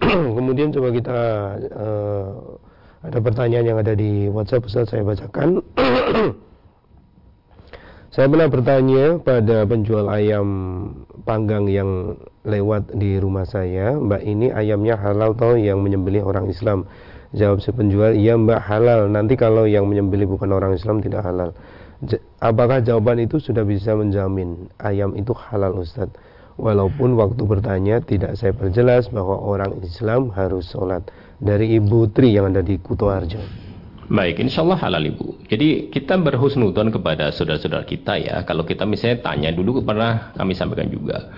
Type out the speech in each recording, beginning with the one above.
kemudian coba kita uh, ada pertanyaan yang ada di WhatsApp Ustaz saya bacakan. saya pernah bertanya pada penjual ayam panggang yang lewat di rumah saya, Mbak ini ayamnya halal atau yang menyembelih orang Islam? Jawab si penjual, iya Mbak halal. Nanti kalau yang menyembelih bukan orang Islam tidak halal. Apakah jawaban itu sudah bisa menjamin ayam itu halal Ustadz? Walaupun waktu bertanya tidak saya perjelas bahwa orang Islam harus sholat dari Ibu Tri yang ada di Kuto Arjo. Baik, insya Allah halal Ibu. Jadi kita berhusnudon kepada saudara-saudara kita ya. Kalau kita misalnya tanya dulu pernah kami sampaikan juga.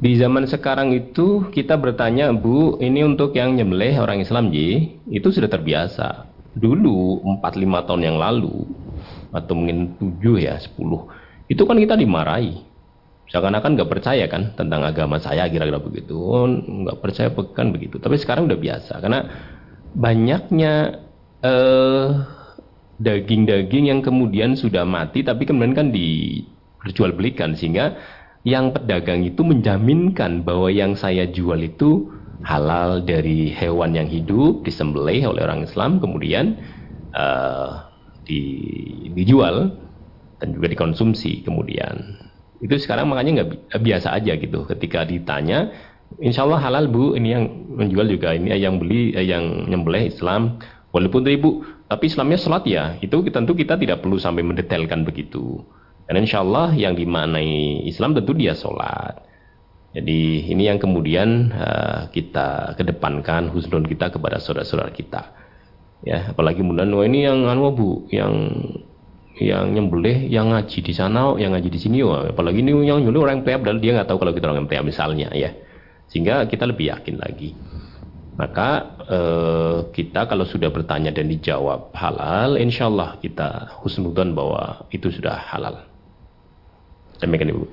Di zaman sekarang itu kita bertanya Bu, ini untuk yang nyembelih orang Islam Ji, itu sudah terbiasa. Dulu 4-5 tahun yang lalu atau mungkin 7 ya 10 itu kan kita dimarahi seakan-akan nggak percaya kan tentang agama saya kira-kira begitu. Nggak percaya kan begitu. Tapi sekarang udah biasa karena banyaknya eh, daging-daging yang kemudian sudah mati tapi kemudian kan diperjualbelikan sehingga yang pedagang itu menjaminkan bahwa yang saya jual itu halal dari hewan yang hidup disembelih oleh orang Islam kemudian uh, di, dijual dan juga dikonsumsi kemudian itu sekarang makanya nggak biasa aja gitu. Ketika ditanya insya Allah halal bu. Ini yang menjual juga ini yang beli eh, yang nyembelih Islam. Walaupun tadi bu tapi Islamnya sholat ya? Itu tentu kita tidak perlu sampai mendetailkan begitu. Dan insya Allah yang dimaknai Islam tentu dia sholat. Jadi ini yang kemudian uh, kita kedepankan husnul kita kepada saudara-saudara kita. Ya apalagi kemudian oh ini yang anu bu yang yang nyembelih yang ngaji di sana yang ngaji di sini wah, apalagi ini yang nyembelih orang MTA padahal dia nggak tahu kalau kita orang MTA misalnya ya. Sehingga kita lebih yakin lagi. Maka eh, kita kalau sudah bertanya dan dijawab halal insya Allah kita husnudan bahwa itu sudah halal. Demikian ibu